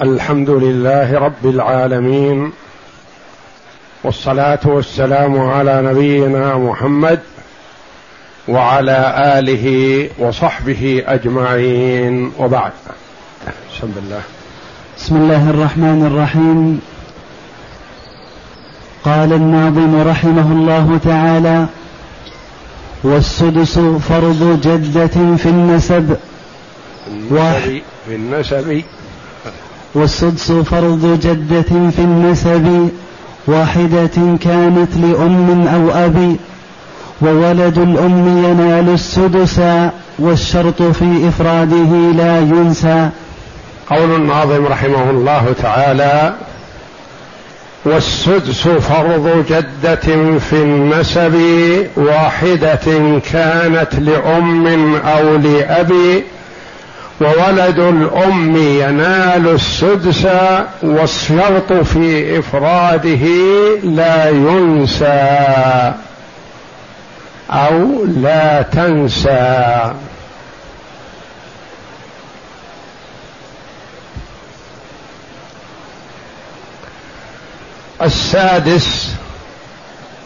الحمد لله رب العالمين والصلاة والسلام على نبينا محمد وعلى آله وصحبه أجمعين. وبعد. بسم الله. بسم الله الرحمن الرحيم. قال الناظم رحمه الله تعالى والسدس فرض جدة في النسب. في النسب. والسدس فرض جدة في النسب واحدة كانت لأم أو أبي وولد الأم ينال السدس والشرط في إفراده لا ينسى. قول الناظم رحمه الله تعالى والسدس فرض جدة في النسب واحدة كانت لأم أو لأبي وولد الأم ينال السدس والشرط في إفراده لا ينسى أو لا تنسى. السادس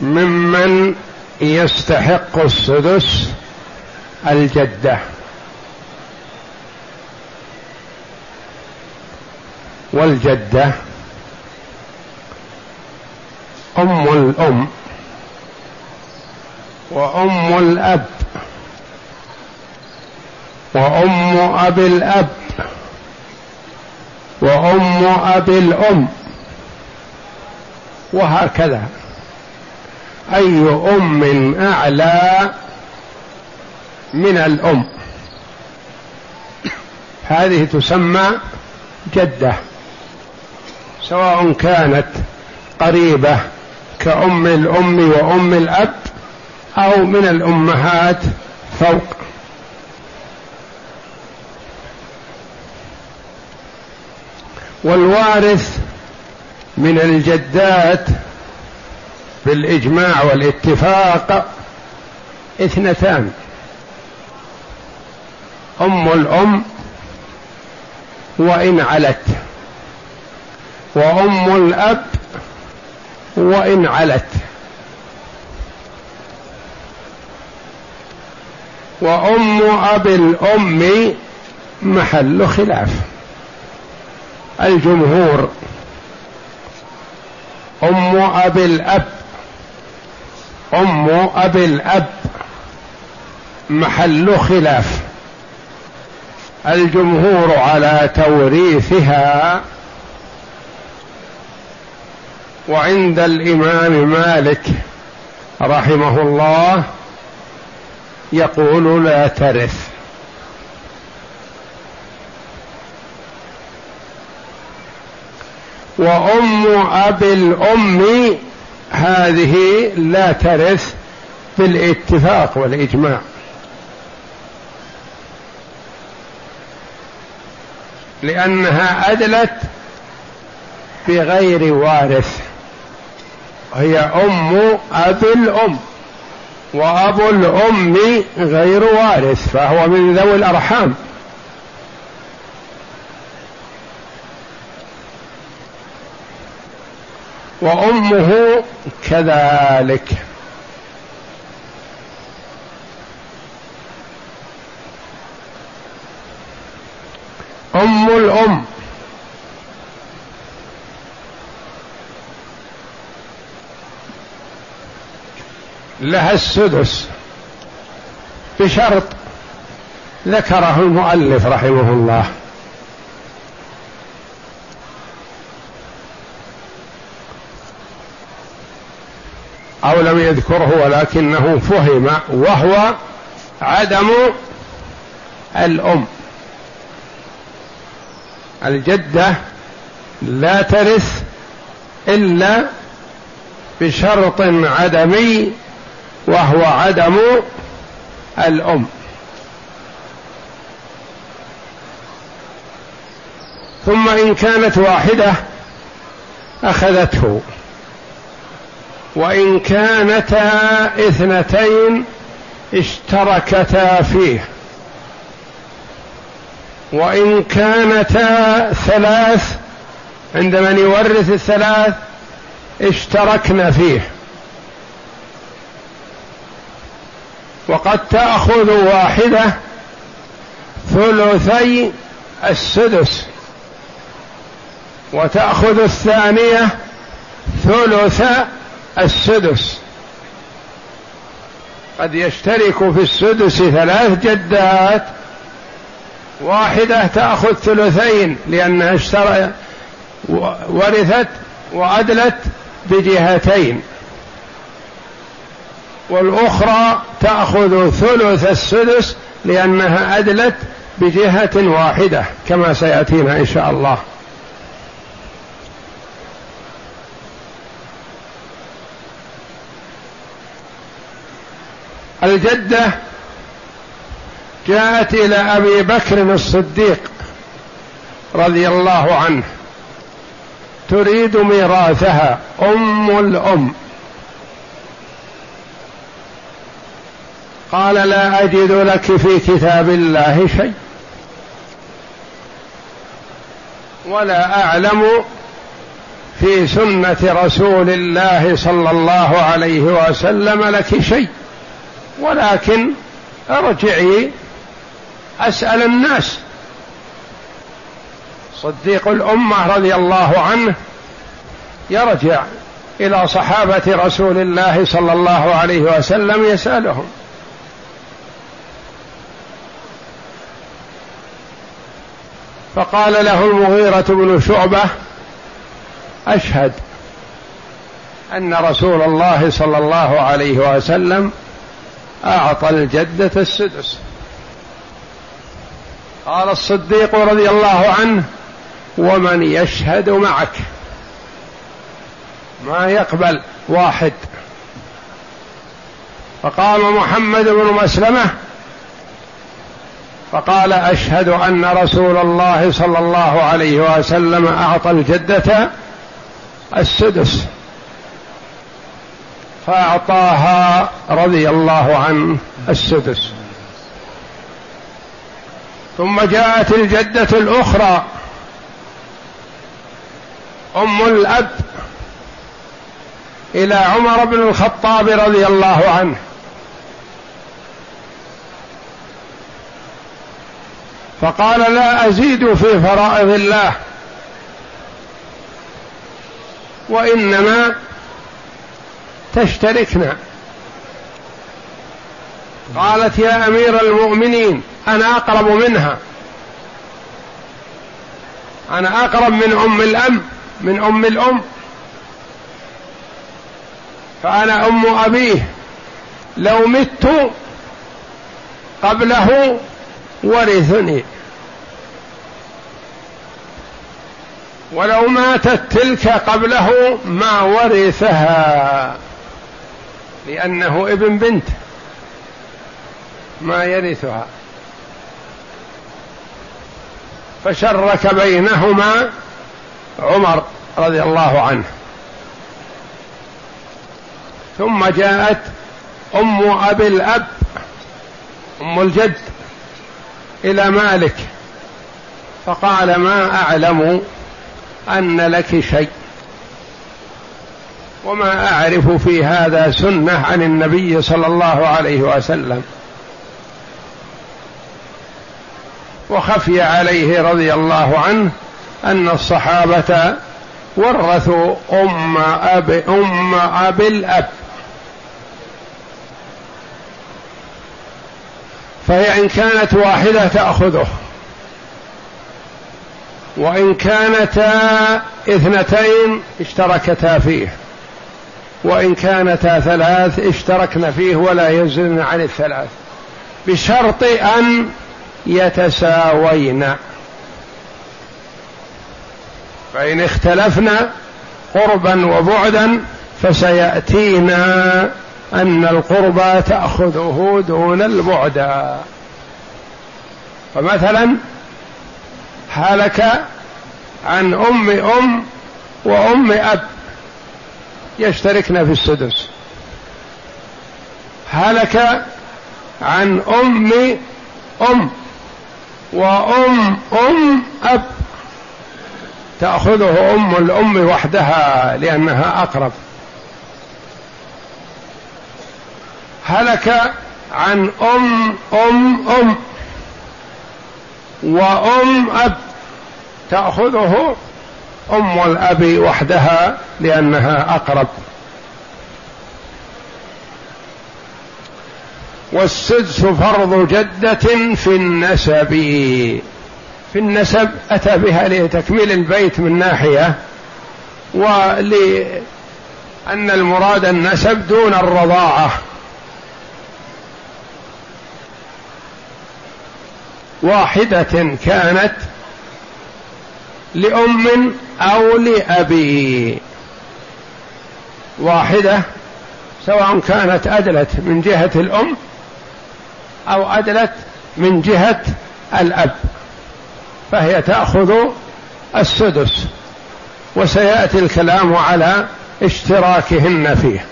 ممن يستحق السدس الجدة. والجدة. أم الأم وأم الأب وأم أبي الأب وأم أبي الأم وهكذا. أي أم أعلى من الأم. هذه تسمى جدة. سواء كانت قريبة كأم الأم وأم الأب أو من الأمهات فوق. والوارث من الجدات بالإجماع والاتفاق اثنتان. أم الأم وإن علت. وأم الأب وإن علت. وأم أبي الأم محل خلاف. الجمهور. أم أبي الأب. أم أبي الأب محل خلاف. الجمهور على توريثها وعند الإمام مالك رحمه الله يقول لا ترث. وأم ابي الأم هذه لا ترث بالاتفاق والإجماع. لأنها أدلت بغير وارث. هي أم أبي الأم وأبو الأم غير وارث فهو من ذوي الأرحام. وأمه كذلك أم الأم لها السدس بشرط ذكره المؤلف رحمه الله. أو لم يذكره ولكنه فهم وهو عدم الأم. الجدة لا ترث إلا بشرط عدمي وهو عدم الأم. ثم إن كانت واحدة أخذته. وإن كانتا اثنتين اشتركتا فيه. وإن كانتا ثلاث عند من يورث الثلاث اشتركن فيه. وقد تأخذ واحدة ثلثي السدس وتأخذ الثانية ثلث السدس. قد يشترك في السدس ثلاث جدات واحدة تأخذ ثلثين لأنها اشترى ورثت وأدلت بجهتين. والأخرى تأخذ ثلث السدس لأنها أدلت بجهة واحدة كما سيأتينا إن شاء الله. الجدة جاءت إلى أبي بكر الصديق رضي الله عنه تريد ميراثها أم الأم. قال لا أجد لك في كتاب الله شيء ولا أعلم في سنة رسول الله صلى الله عليه وسلم لك شيء. ولكن أرجعي أسأل الناس. صديق الأمة رضي الله عنه يرجع إلى صحابة رسول الله صلى الله عليه وسلم يسألهم. فقال له المغيرة بن شعبة أشهد أن رسول الله صلى الله عليه وسلم أعطى الجدة السدس. قال الصديق رضي الله عنه ومن يشهد معك ما يقبل واحد. فقام محمد بن مسلمة فقال أشهد أن رسول الله صلى الله عليه وسلم أعطى الجدة السدس فأعطاها رضي الله عنه السدس. ثم جاءت الجدة الأخرى أم الأب إلى عمر بن الخطاب رضي الله عنه. فقال لا أزيد في فرائض الله. وإنما تشتركنا. قالت يا أمير المؤمنين أنا أقرب منها. أنا أقرب من أم الأم من أم الأم. فأنا أم أبيه. لو مت قبله ورثني. ولو ماتت تلك قبله ما ورثها لأنه ابن بنت ما يرثها. فشرك بينهما عمر رضي الله عنه. ثم جاءت أم أبي الأب أم الجد إلى مالك. فقال ما أعلم أن لك شيء. وما أعرف في هذا سنة عن النبي صلى الله عليه وسلم. وخفي عليه رضي الله عنه أن الصحابة ورثوا أم اب أم ابي الأب. فهي إن كانت واحدة تأخذه. وإن كانتا اثنتين اشتركتا فيه. وإن كانتا ثلاث اشتركن فيه ولا يزن عن الثلاث. بشرط أن يتساوين فإن اختلفنا قربا وبعدا فسيأتينا أن القربى تأخذه دون البعد. فمثلا هلك عن أم أم وأم أب يشتركن في السدس. هلك عن أم أم وأم أم أب تأخذه أم الأم وحدها لأنها أقرب. هلك عن أم أم أم. وأم أب. تأخذه أم الأب وحدها لأنها أقرب. والسدس فرض جدة في النسب. في النسب أتى بها لتكميل البيت من ناحية ولأن المراد النسب دون الرضاعة. واحدة كانت لأم أو لأبي. واحدة سواء كانت أدلت من جهة الأم أو أدلت من جهة الأب فهي تأخذ السدس وسيأتي الكلام على اشتراكهن فيه.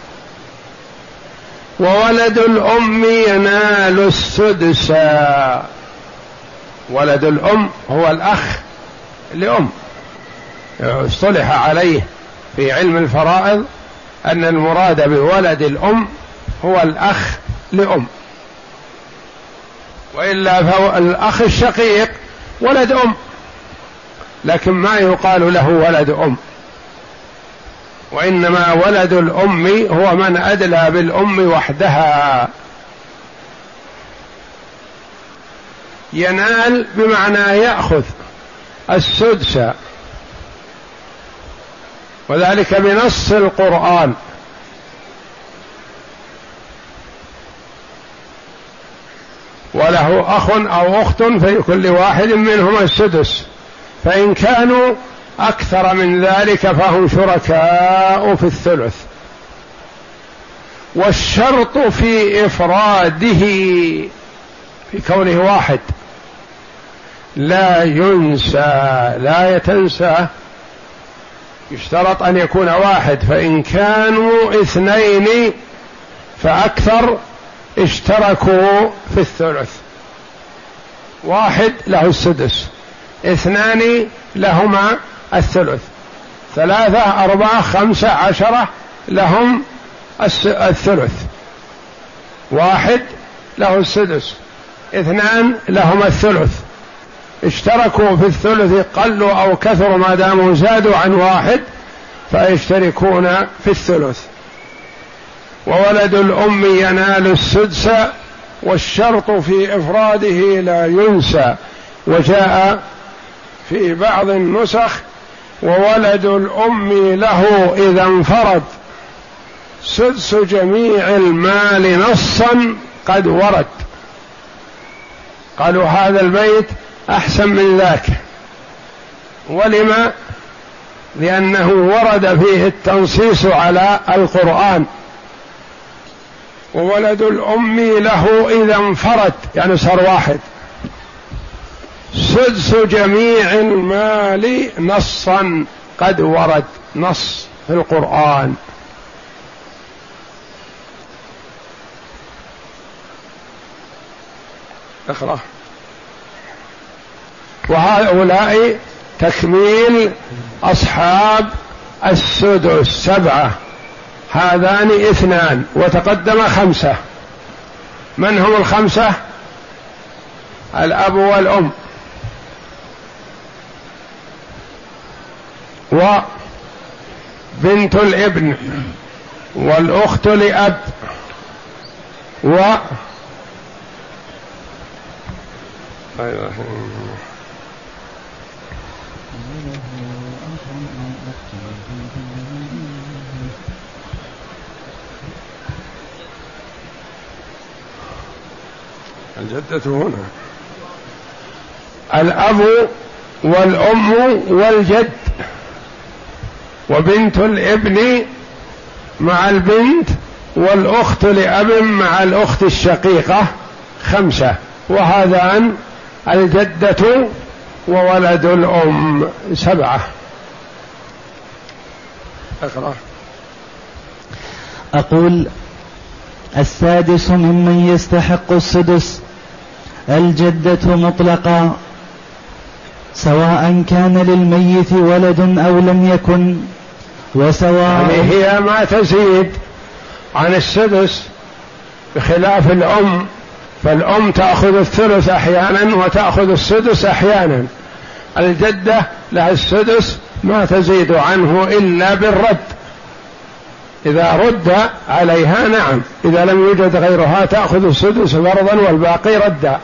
وولد الأم ينال السدس. ولد الأم هو الأخ لأم. اصطلح عليه في علم الفرائض أن المراد بولد الأم هو الأخ لأم. وإلا فهو الأخ الشقيق ولد أم لكن ما يقال له ولد أم. وإنما ولد الأم هو من أدلى بالأم وحدها. ينال بمعنى يأخذ السدس. وذلك بنص القرآن. وله أخ أو أخت فلكل واحد منهما السدس. فإن كانوا أكثر من ذلك فهم شركاء في الثلث. والشرط في إفراده في كونه واحد. لا ينسى لا يتنسى. يشترط أن يكون واحد فإن كانوا اثنين فأكثر اشتركوا في الثلث. واحد له السدس اثنان لهما الثلث. ثلاثة أربعة خمسة عشرة لهم الثلث. واحد له السدس اثنان لهما الثلث. اشتركوا في الثلث قلوا أو كثروا ما داموا زادوا عن واحد فيشتركون في الثلث. وولد الأم ينال السدس والشرط في إفراده لا ينسى. وجاء في بعض النسخ وولد الأم له إذا انفرد. سدس جميع المال نصا قد ورد. قالوا هذا البيت أحسن من ذاك. ولما لأنه ورد فيه التنصيص على القرآن. وولد الأم له إذا انفرد يعني صار واحد. سدس جميع المال نصا قد ورد نص في القرآن. اقرأ. وهؤلاء تكميل أصحاب السدس سبعة. هذان اثنان وتقدم خمسة. من هم الخمسة؟ الأب والأم. وبنت الابن والأخت لأب. و أيوة. الجدة هنا. الأب والأم والجد وبنت الابن مع البنت والأخت لأب مع الأخت الشقيقة خمسة. وهذان الجدة وولد الأم سبعة. اقرأ. أقول السادس ممن يستحق السدس الجدة مطلقا سواء كان للميت ولد أو لم يكن وسواء يعني هي ما تزيد عن السدس بخلاف الأم فالأم تأخذ الثلث أحيانا وتأخذ السدس أحيانا. الجدة لها السدس ما تزيد عنه إلا بالرد. إذا رد عليها نعم إذا لم يوجد غيرها تأخذ السدس فرضا والباقي ردا.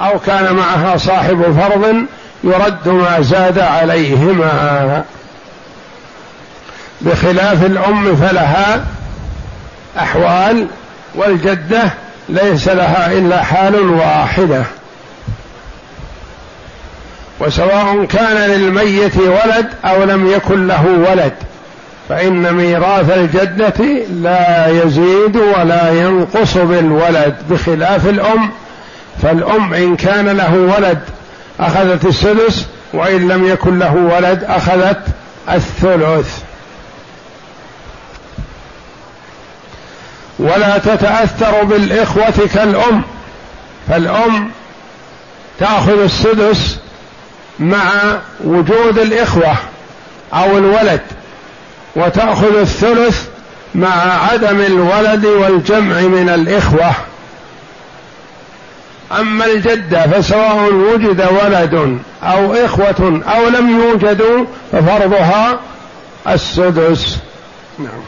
أو كان معها صاحب فرض يرد ما زاد عليهما. بخلاف الأم فلها أحوال والجدة ليس لها إلا حال واحدة. وسواء كان للميت ولد أو لم يكن له ولد فإن ميراث الجدة لا يزيد ولا ينقص بالولد بخلاف الأم فالأم إن كان له ولد أخذت السدس وإن لم يكن له ولد أخذت الثلث. ولا تتأثر بالإخوة كالأم. فالأم تأخذ السدس مع وجود الإخوة أو الولد وتأخذ الثلث مع عدم الولد والجمع من الإخوة. أما الجدة فسواء وجد ولد أو إخوة أو لم يوجدوا ففرضها السدس. نعم.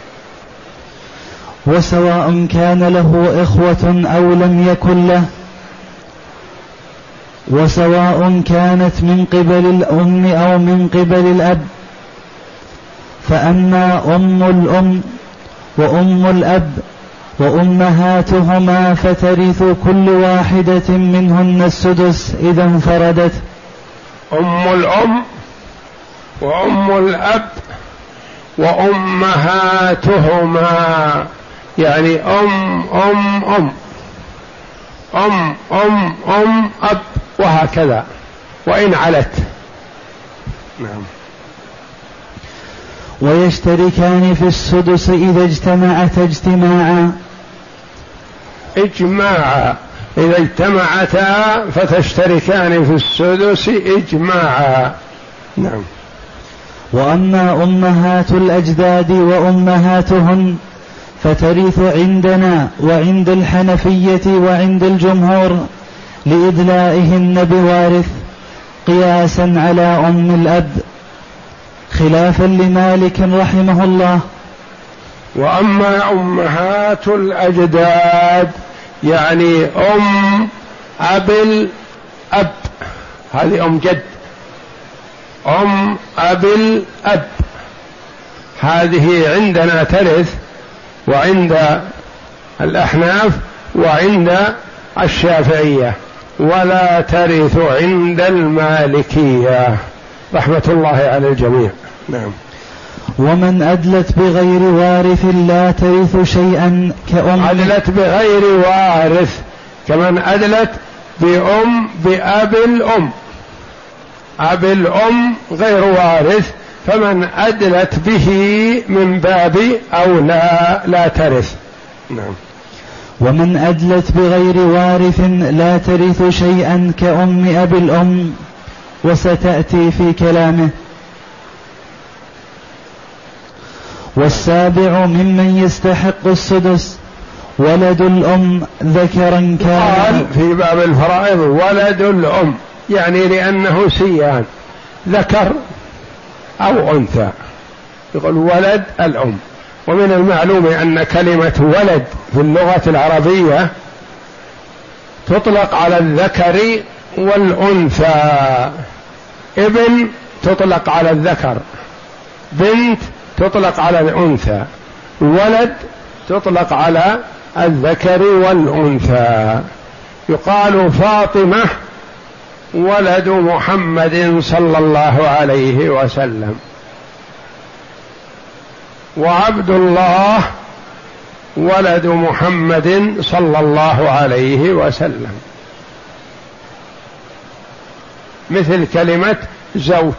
وسواء كان له إخوة أو لم يكن له. وسواء كانت من قبل الأم أو من قبل الأب. فأما أم الأم وأم الأب وأمهاتهما فترث كل واحدة منهن السدس إذا انفردت. أم الأم وأم الأب وأمهاتهما يعني أم أم أم أم أم أم أب وهكذا وإن علت. نعم. ويشتركان في السدس إذا اجتمعتا اجتماعا. إجماعا إذا اجتمعتا فتشتركان في السدس إجماعا. نعم. وأما أمهات الأجداد وأمهاتهن فترث عندنا وعند الحنفية وعند الجمهور لإدلائهن بوارث قياسا على أم الأب. خلافا لمالك رحمه الله. وأما أمهات الأجداد يعني أم أب الاب هذه أم جد. أم أب. الاب هذه عندنا ترث وعند الأحناف وعند الشافعية. ولا ترث عند المالكية. رحمة الله على الجميع. نعم. ومن أدلت بغير وارث لا ترث شيئا كأم. أدلت بغير وارث. كمن أدلت بأم بأب الأم. أب الأم غير وارث. فمن أدلت به من باب أو لا لا ترث. نعم. ومن أدلت بغير وارث لا ترث شيئا كأم أبي الأم. وستأتي في كلامه والسابع ممن يستحق السدس. ولد الأم ذكرا كان قال في باب الفرائض ولد الأم يعني لأنه سيان ذكر أو أنثى. يقول ولد الأم. ومن المعلوم أن كلمة ولد في اللغة العربية تطلق على الذكر والأنثى. ابن تطلق على الذكر. بنت تطلق على الأنثى. ولد تطلق على الذكر والأنثى. يقال فاطمة ولد محمد صلى الله عليه وسلم. وعبد الله ولد محمد صلى الله عليه وسلم. مثل كلمة زوج.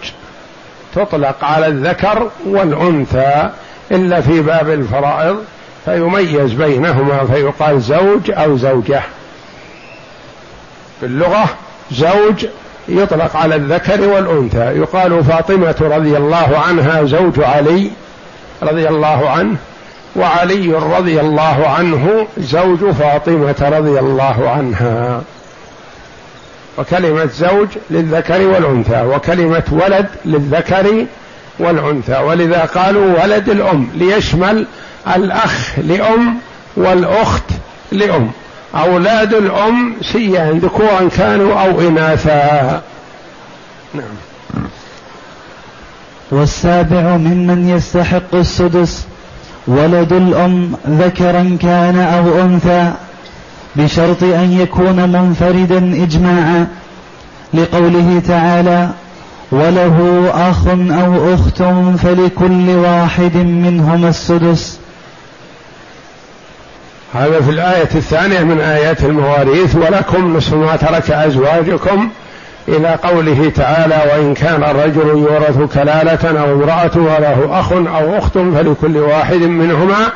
تطلق على الذكر والأنثى إلا في باب الفرائض فيميز بينهما فيقال زوج أو زوجة. في اللغة زوج يطلق على الذكر والأنثى. يقال فاطمة رضي الله عنها زوج علي رضي الله عنه وعلي رضي الله عنه زوج فاطمة رضي الله عنها. وكلمة زوج للذكر والأنثى وكلمة ولد للذكر والأنثى. ولذا قالوا ولد الأم ليشمل الأخ لأم والأخت لأم. أولاد الأم سيان ذكورا كانوا أو إناثا. نعم. والسابع ممن يستحق السدس ولد الأم ذكرا كان أو أنثى. بشرط أن يكون منفردا إجماعا لقوله تعالى وله أخ أو أخت فلكل واحد منهما السدس. هذا في الآية الثانية من آيات المواريث ولكم نصف ما ترك أزواجكم إلى قوله تعالى وإن كان الرجل يورث كلالة أو امرأة وله أخ أو أخت فلكل واحد منهما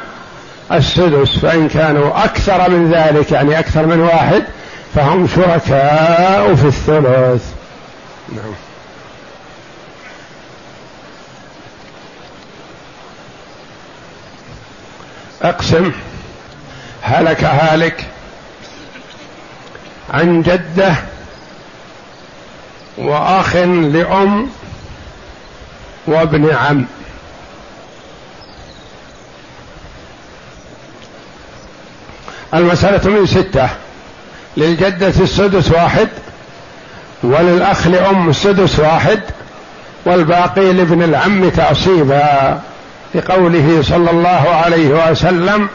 السدس فإن كانوا أكثر من ذلك يعني أكثر من واحد فهم شركاء في الثلث. نعم. أقسم هلك هالك عن جدة وأخ لأم وابن عم. المسألة من ستة. للجدة السدس واحد وللأخ لأم السدس واحد والباقي لابن العم تعصيبا لقوله صلى الله عليه وسلم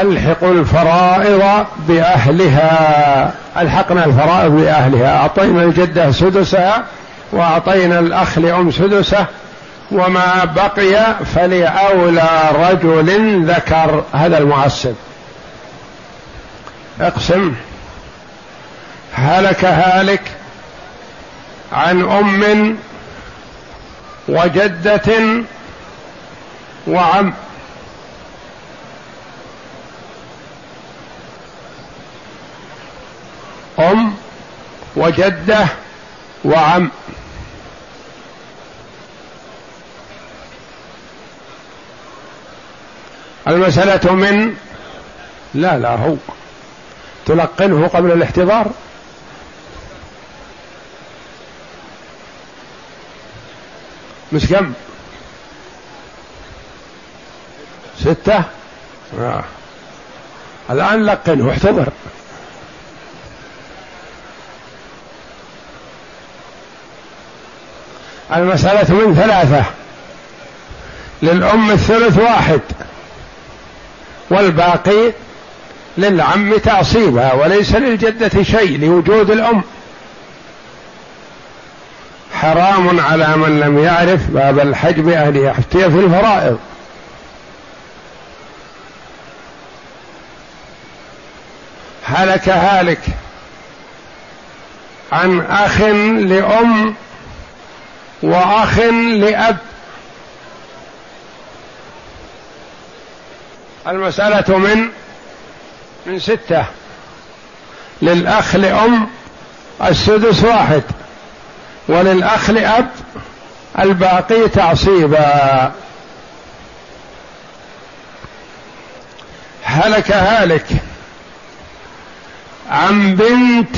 الحقوا الفرائض بأهلها. ألحقنا الفرائض بأهلها. أعطينا الجدة سدسها وأعطينا الأخ لأم سدسه وما بقي فلأولى رجل ذكر. هذا المعصب. أقسم. هلك هالك عن أم وجدة وعم. أم وجدة وعم. المسألة من؟ لا لا هو. تلقنه قبل الاحتضار؟ مش كم؟ ستة؟ آه. الآن لقنه احتضر. المسألة من ثلاثة. للأم الثلث واحد. والباقي للعم تعصيبها وليس للجدة شيء لوجود الأم. حرام على من لم يعرف باب الحجب أن يفتي في الفرائض. هلك هالك عن أخ لأم وأخ لأب. المسألة من من ستة. للأخ لأم السدس واحد. وللأخ لأب الباقي تعصيبا. هلك هالك. عن بنت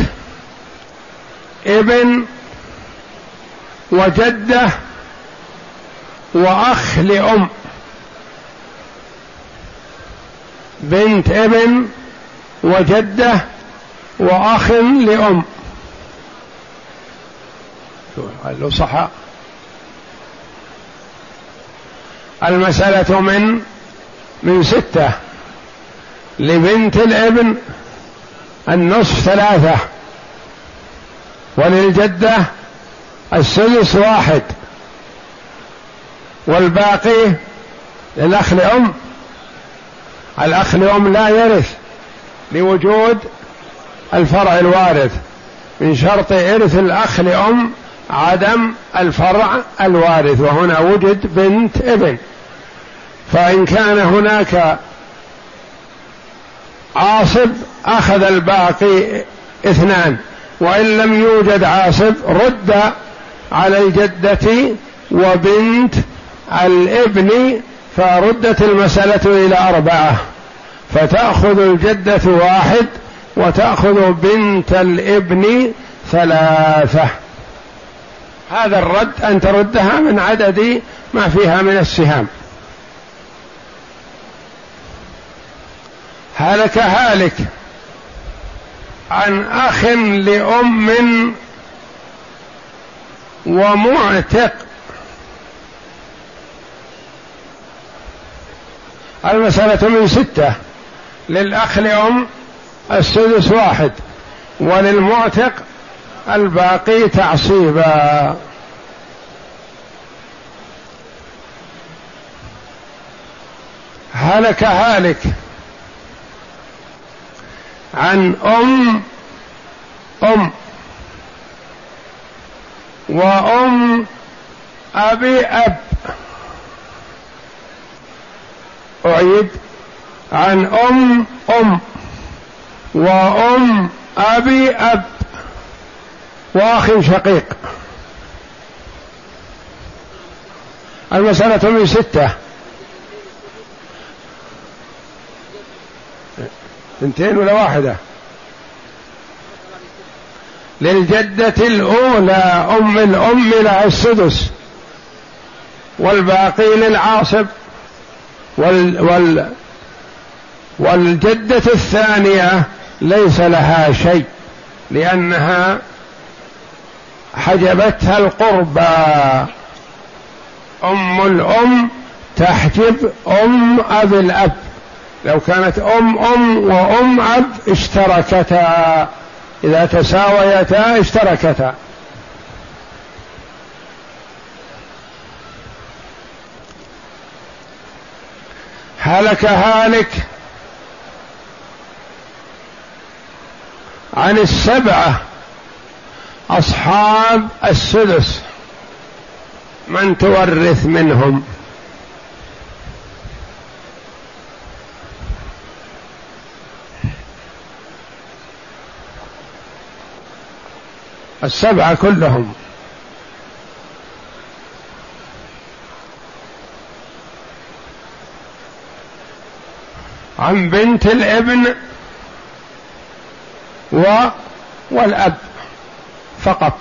ابن وجدة وأخ لأم. بنت ابن وجدة وأخ لأم. له صح. المسألة من؟ من ستة. لبنت الابن النصف ثلاثة. وللجدة السدس واحد. والباقي للأخ لأم. الأخ لأم لا يرث. لوجود الفرع الوارث من شرط إرث الأخ لأم عدم الفرع الوارث وهنا وجد بنت ابن. فإن كان هناك عاصب أخذ الباقي اثنان وإن لم يوجد عاصب رد على الجدة وبنت الابن فردت المسألة إلى أربعة. فتأخذ الجدة واحد وتأخذ بنت الابن ثلاثة. هذا الرد أن تردها من عدد ما فيها من السهام. هلك هالك عن أخ لأم ومعتق. المسألة من ستة. للأخ لأم السدس واحد وللمعتق الباقي تعصيبا. هلك هالك عن أم أم وأم أبي أب. أعيد. عن أم أم. وأم أبي أب. وأخ شقيق. المسألة من ستة. اثنتين ولا واحدة؟ للجدة الأولى أم الأم لها السدس. والباقي للعاصب. وال وال والجدة الثانية ليس لها شيء لأنها حجبتها القربى. أم الأم تحجب أم أب الأب. لو كانت أم أم وأم أب اشتركتا. إذا تساويتا اشتركتا. هلك هالك عن السبعة أصحاب السدس. من تورث منهم؟ السبعة كلهم. عن بنت الابن و والأب فقط.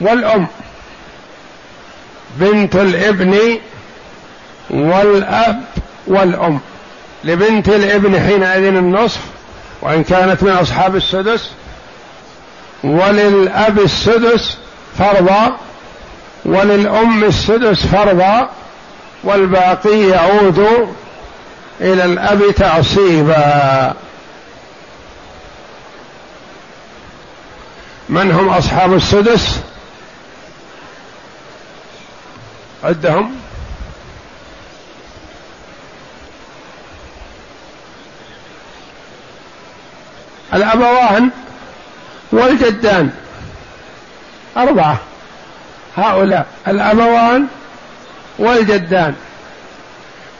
والأم بنت الابن والأب والأم. لبنت الابن حينئذ النصف وإن كانت من أصحاب السدس. وللأب السدس فرضا وللأم السدس فرضا والباقي يعود إلى الأب تعصيبا. من هم أصحاب السدس؟ عدهم الأبوان والجدان. أربعة. هؤلاء الأبوان والجدان.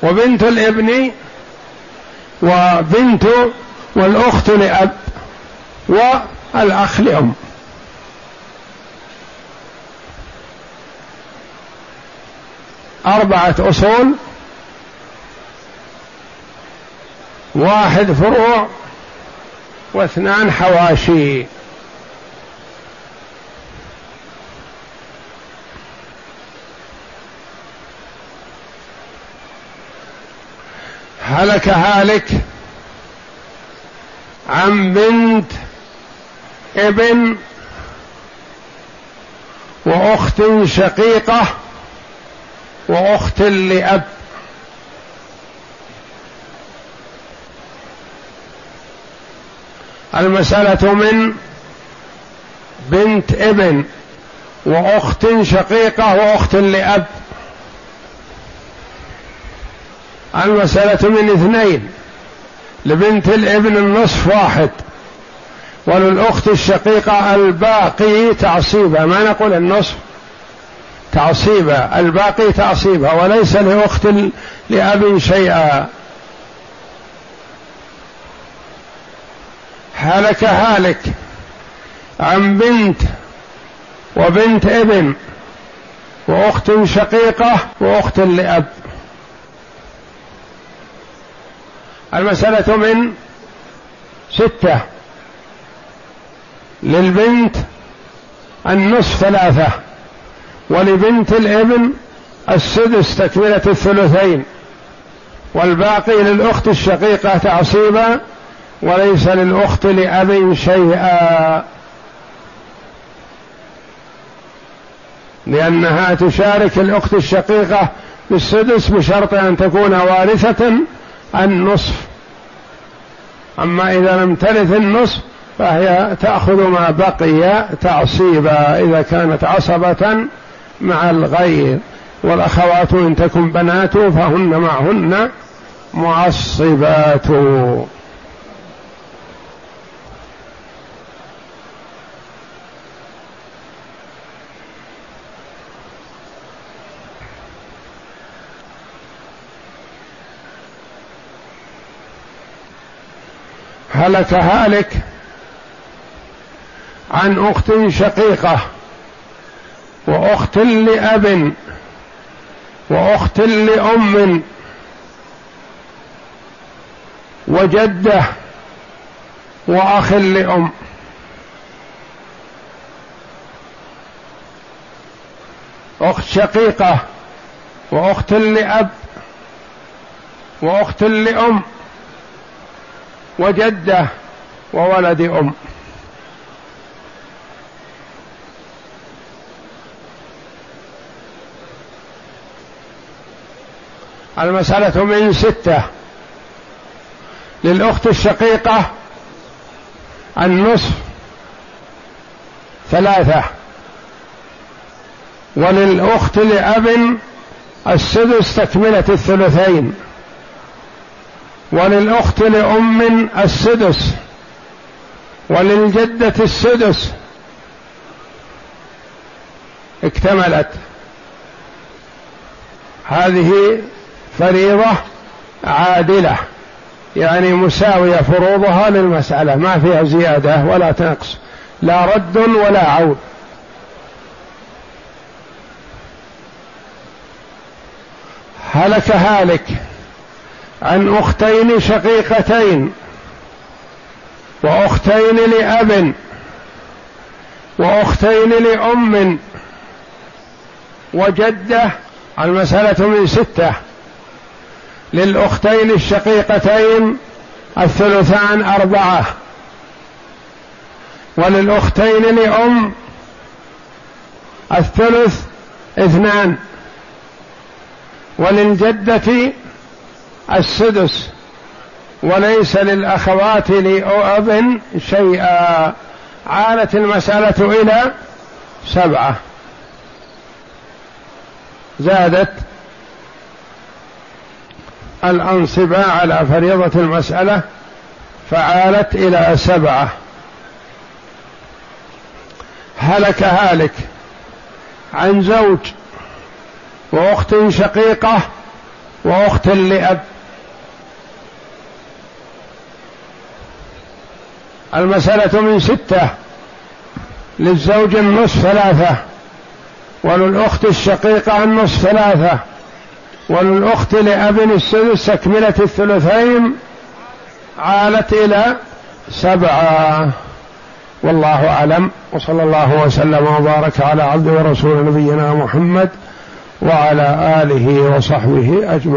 وبنت الابن وبنت والأخت لأب والأخ لأم. أربعة أصول واحد فروع واثنان حواشي. هلك هالك عن بنت ابن وأخت شقيقة وأخت لأب. المسألة من بنت ابن وأخت شقيقة وأخت لأب. المسألة من اثنين لبنت الابن النصف واحد وللأخت الشقيقة الباقي تعصيبها. ما نقول النصف؟ تعصيبها الباقي تعصيبها وليس لأخت لأب شيئا. هلك هالك عن بنت وبنت ابن وأخت شقيقة وأخت لأب. المسألة من ستة. للبنت النصف ثلاثة. ولبنت الابن السدس تكملة الثلثين والباقي للأخت الشقيقة تعصيبا وليس للأخت لأب شيئا. لأنها تشارك الأخت الشقيقة بالسدس بشرط أن تكون وارثة النصف. أما إذا لم ترث النصف فهي تأخذ ما بقي تعصيبا إذا كانت عصبة مع الغير والأخوات إن تكن بنات فهن معهن معصبات. هلك هالك عن أخت شقيقة. وأخت لأب وأخت لأم وجدة وأخ لأم. أخت شقيقة وأخت لأب وأخت لأم وجدة وولد أم. المسألة من ستة. للأخت الشقيقة النصف ثلاثة. وللأخت لأب السدس تكملة الثلثين. وللأخت لأم السدس. وللجدة السدس اكتملت. هذه فريضة عادلة يعني مساوية فروضها للمسألة ما فيها زيادة ولا تنقص لا رد ولا عود. هلك هالك عن أختين شقيقتين وأختين لأب وأختين لأم وجدة المسألة من ستة. للأختين الشقيقتين الثلثان أربعة. وللأختين لأم الثلث اثنان. وللجدة السدس. وليس للأخوات لأب شيئا. عالت المسألة إلى سبعة. زادت الأنصبة على فريضة المسألة فعالت إلى سبعة. هلك هالك عن زوج وأخت شقيقة وأخت لأب. المسألة من ستة للزوج النصف ثلاثة وللأخت الشقيقة النصف ثلاثة. وللأخت لأب السدس تكملة الثلثين عالت إلى سبعة. والله أعلم. وصلى الله وسلم وبارك على عبد ورسول نبينا محمد وعلى آله وصحبه أجمعين.